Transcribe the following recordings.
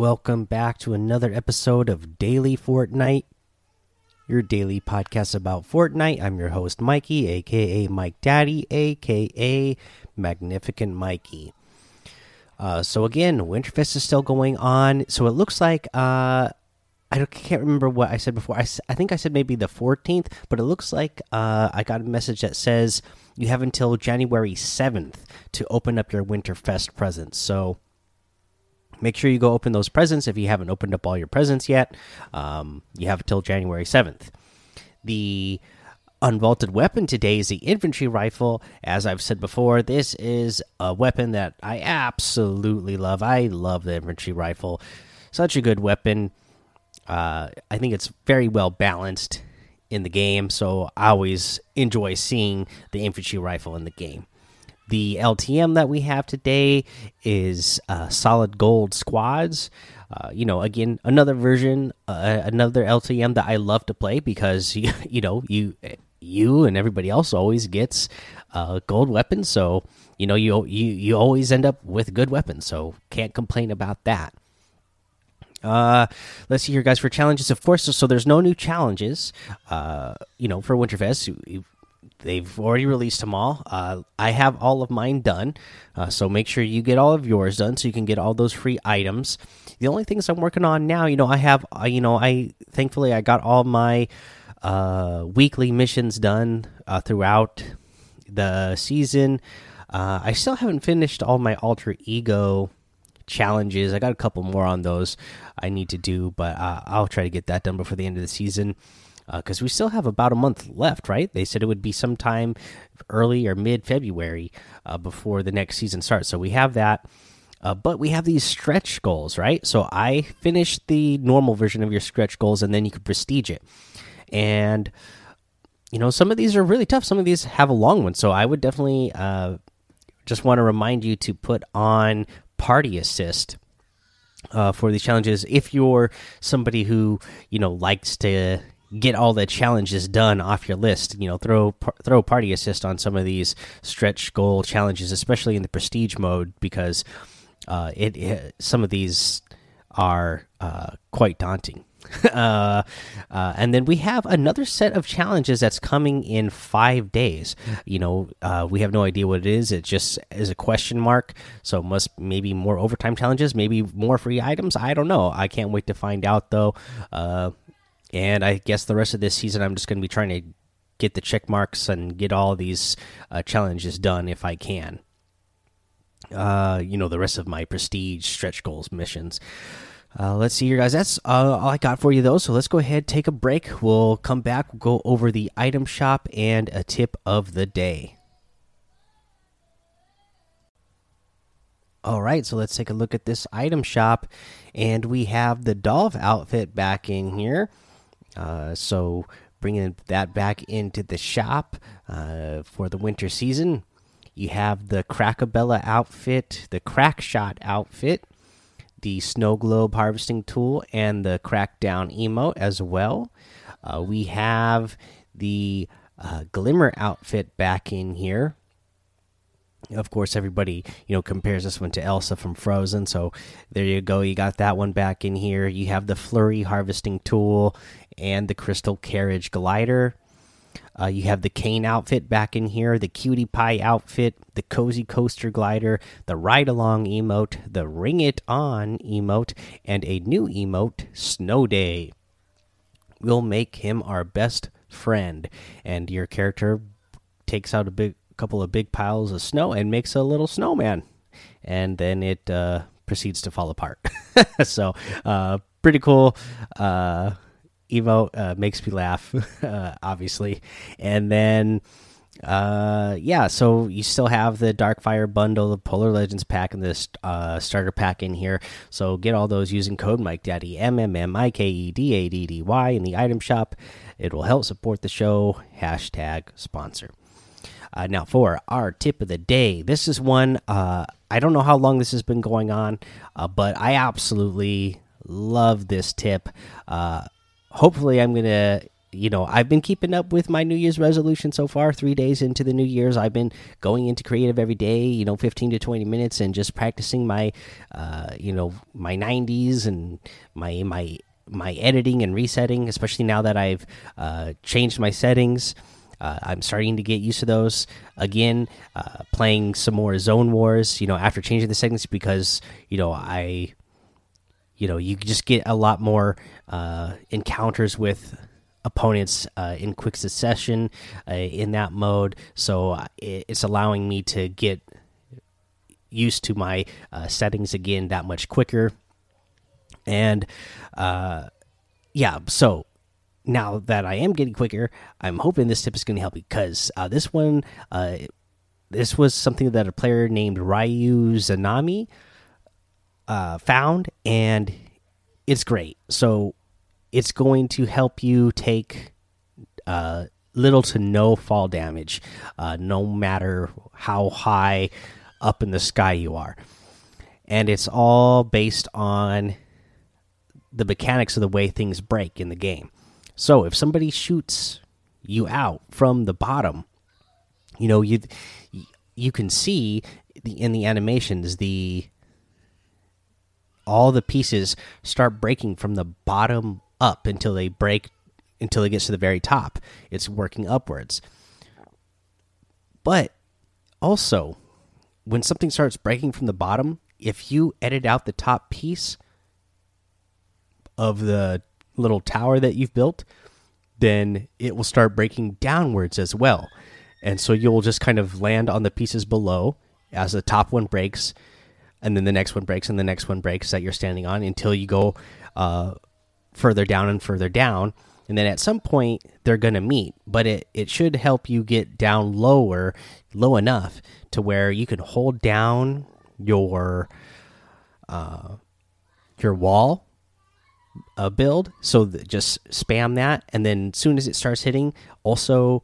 Welcome back to another episode of Daily Fortnite, your daily podcast about Fortnite. I'm your host, Mikey, aka Mike Daddy, aka Magnificent Mikey. Uh, so again, Winterfest is still going on. So it looks like uh, I can't remember what I said before. I, I think I said maybe the 14th, but it looks like uh, I got a message that says you have until January 7th to open up your Winterfest presents. So make sure you go open those presents if you haven't opened up all your presents yet. Um, you have until January 7th. The unvaulted weapon today is the infantry rifle. As I've said before, this is a weapon that I absolutely love. I love the infantry rifle. Such a good weapon. Uh, I think it's very well balanced in the game, so I always enjoy seeing the infantry rifle in the game. The LTM that we have today is uh, solid gold squads. Uh, you know, again, another version, uh, another LTM that I love to play because you, you know you you and everybody else always gets uh, gold weapons. So you know you you you always end up with good weapons. So can't complain about that. Uh, let's see here, guys. For challenges, of course. So, so there's no new challenges. Uh, you know, for Winterfest, they've already released them all. Uh, I have all of mine done. Uh, so make sure you get all of yours done so you can get all those free items. The only things I'm working on now, you know, I have, uh, you know, I thankfully I got all my uh weekly missions done uh, throughout the season. Uh, I still haven't finished all my alter ego challenges. I got a couple more on those I need to do, but I'll try to get that done before the end of the season because uh, we still have about a month left, right? They said it would be sometime early or mid February uh, before the next season starts. So we have that. Uh, but we have these stretch goals, right? So I finished the normal version of your stretch goals, and then you could prestige it. And you know, some of these are really tough. Some of these have a long one. So I would definitely uh, just want to remind you to put on party assist uh, for these challenges if you're somebody who you know likes to get all the challenges done off your list you know throw throw party assist on some of these stretch goal challenges especially in the prestige mode because uh, it, it, some of these are uh, quite daunting uh, uh, and then we have another set of challenges that's coming in five days. You know, uh, we have no idea what it is. It just is a question mark. So must maybe more overtime challenges, maybe more free items. I don't know. I can't wait to find out though. And I guess the rest of this season, I'm just going to be trying to get the check marks and get all these uh, challenges done if I can. Uh, you know, the rest of my prestige stretch goals missions. Uh, let's see here, guys. That's uh, all I got for you, though. So let's go ahead, take a break. We'll come back, we'll go over the item shop and a tip of the day. All right, so let's take a look at this item shop, and we have the Dolph outfit back in here. Uh, so bringing that back into the shop uh, for the winter season. You have the Crackabella outfit, the Crack Shot outfit the snow globe harvesting tool and the crackdown emote as well. Uh, we have the uh, glimmer outfit back in here. Of course, everybody you know compares this one to Elsa from Frozen, so there you go. You got that one back in here. You have the flurry harvesting tool and the crystal carriage glider. Uh, you have the Kane outfit back in here, the Cutie Pie outfit, the Cozy Coaster glider, the Ride Along emote, the Ring It On emote, and a new emote, Snow Day. We'll make him our best friend, and your character takes out a big couple of big piles of snow and makes a little snowman, and then it uh, proceeds to fall apart. so, uh, pretty cool. Uh, Evo uh, makes me laugh, uh, obviously. And then, uh, yeah, so you still have the Darkfire bundle, the Polar Legends pack, and this uh, starter pack in here. So get all those using code Mike Daddy M M M I K E D A D D Y in the item shop. It will help support the show. Hashtag sponsor. Uh, now for our tip of the day, this is one. Uh, I don't know how long this has been going on, uh, but I absolutely love this tip. Uh, hopefully I'm gonna you know, I've been keeping up with my New Year's resolution so far. Three days into the New Year's, I've been going into creative every day. You know, fifteen to twenty minutes, and just practicing my, uh, you know, my nineties and my my my editing and resetting. Especially now that I've uh, changed my settings, uh, I'm starting to get used to those again. Uh, playing some more Zone Wars, you know, after changing the settings because you know I, you know, you just get a lot more uh, encounters with opponents uh, in quick succession uh, in that mode. So uh, it's allowing me to get used to my settings again that much quicker. And yeah, so now that I am getting quicker, I'm hoping this tip is going to help because uh, this one, this was something that a player named Ryu Zanami found, and it's great. So it's going to help you take uh, little to no fall damage, uh, no matter how high up in the sky you are. And it's all based on the mechanics of the way things break in the game. So if somebody shoots you out from the bottom, you know you you can see the, in the animations the all the pieces start breaking from the bottom up until they break until it gets to the very top. It's working upwards. But also, when something starts breaking from the bottom, if you edit out the top piece of the little tower that you've built, then it will start breaking downwards as well. And so you'll just kind of land on the pieces below as the top one breaks, and then the next one breaks, and the next one breaks that you're standing on until you go uh, further down and further down and then at some point they're going to meet but it it should help you get down lower low enough to where you can hold down your uh your wall uh, build. So just spam that. And then as soon as it starts hitting also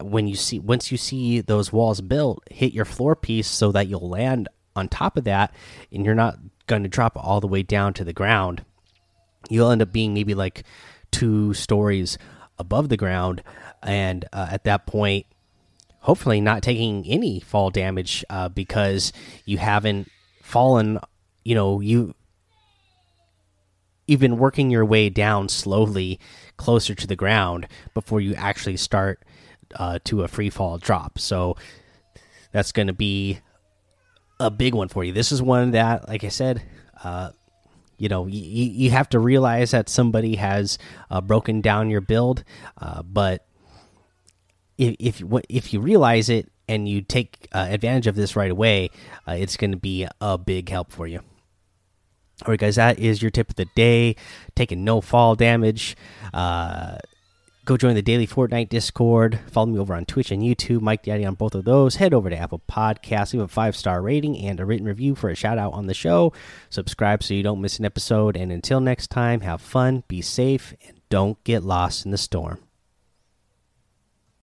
when you see once you see those walls built hit your floor piece so that you'll land on top of that and you're not going to drop all the way down to the ground. You'll end up being maybe like two stories above the ground. And uh, at that point hopefully not taking any fall damage uh, because you haven't fallen you know you you've been working your way down slowly closer to the ground before you actually start uh, to a free fall drop. So that's going to be a big one for you. This is one that like i said uh, you know you, have to realize that somebody has uh, broken down your build uh, but if if if you realize it and you take uh, advantage of this right away uh, it's going to be a big help for you all right guys that is your tip of the day taking no fall damage uh, Go join the daily Fortnite Discord. Follow me over on Twitch and YouTube. Mike Daddy on both of those. Head over to Apple Podcasts. Leave a five star rating and a written review for a shout out on the show. Subscribe so you don't miss an episode. And until next time, have fun, be safe, and don't get lost in the storm.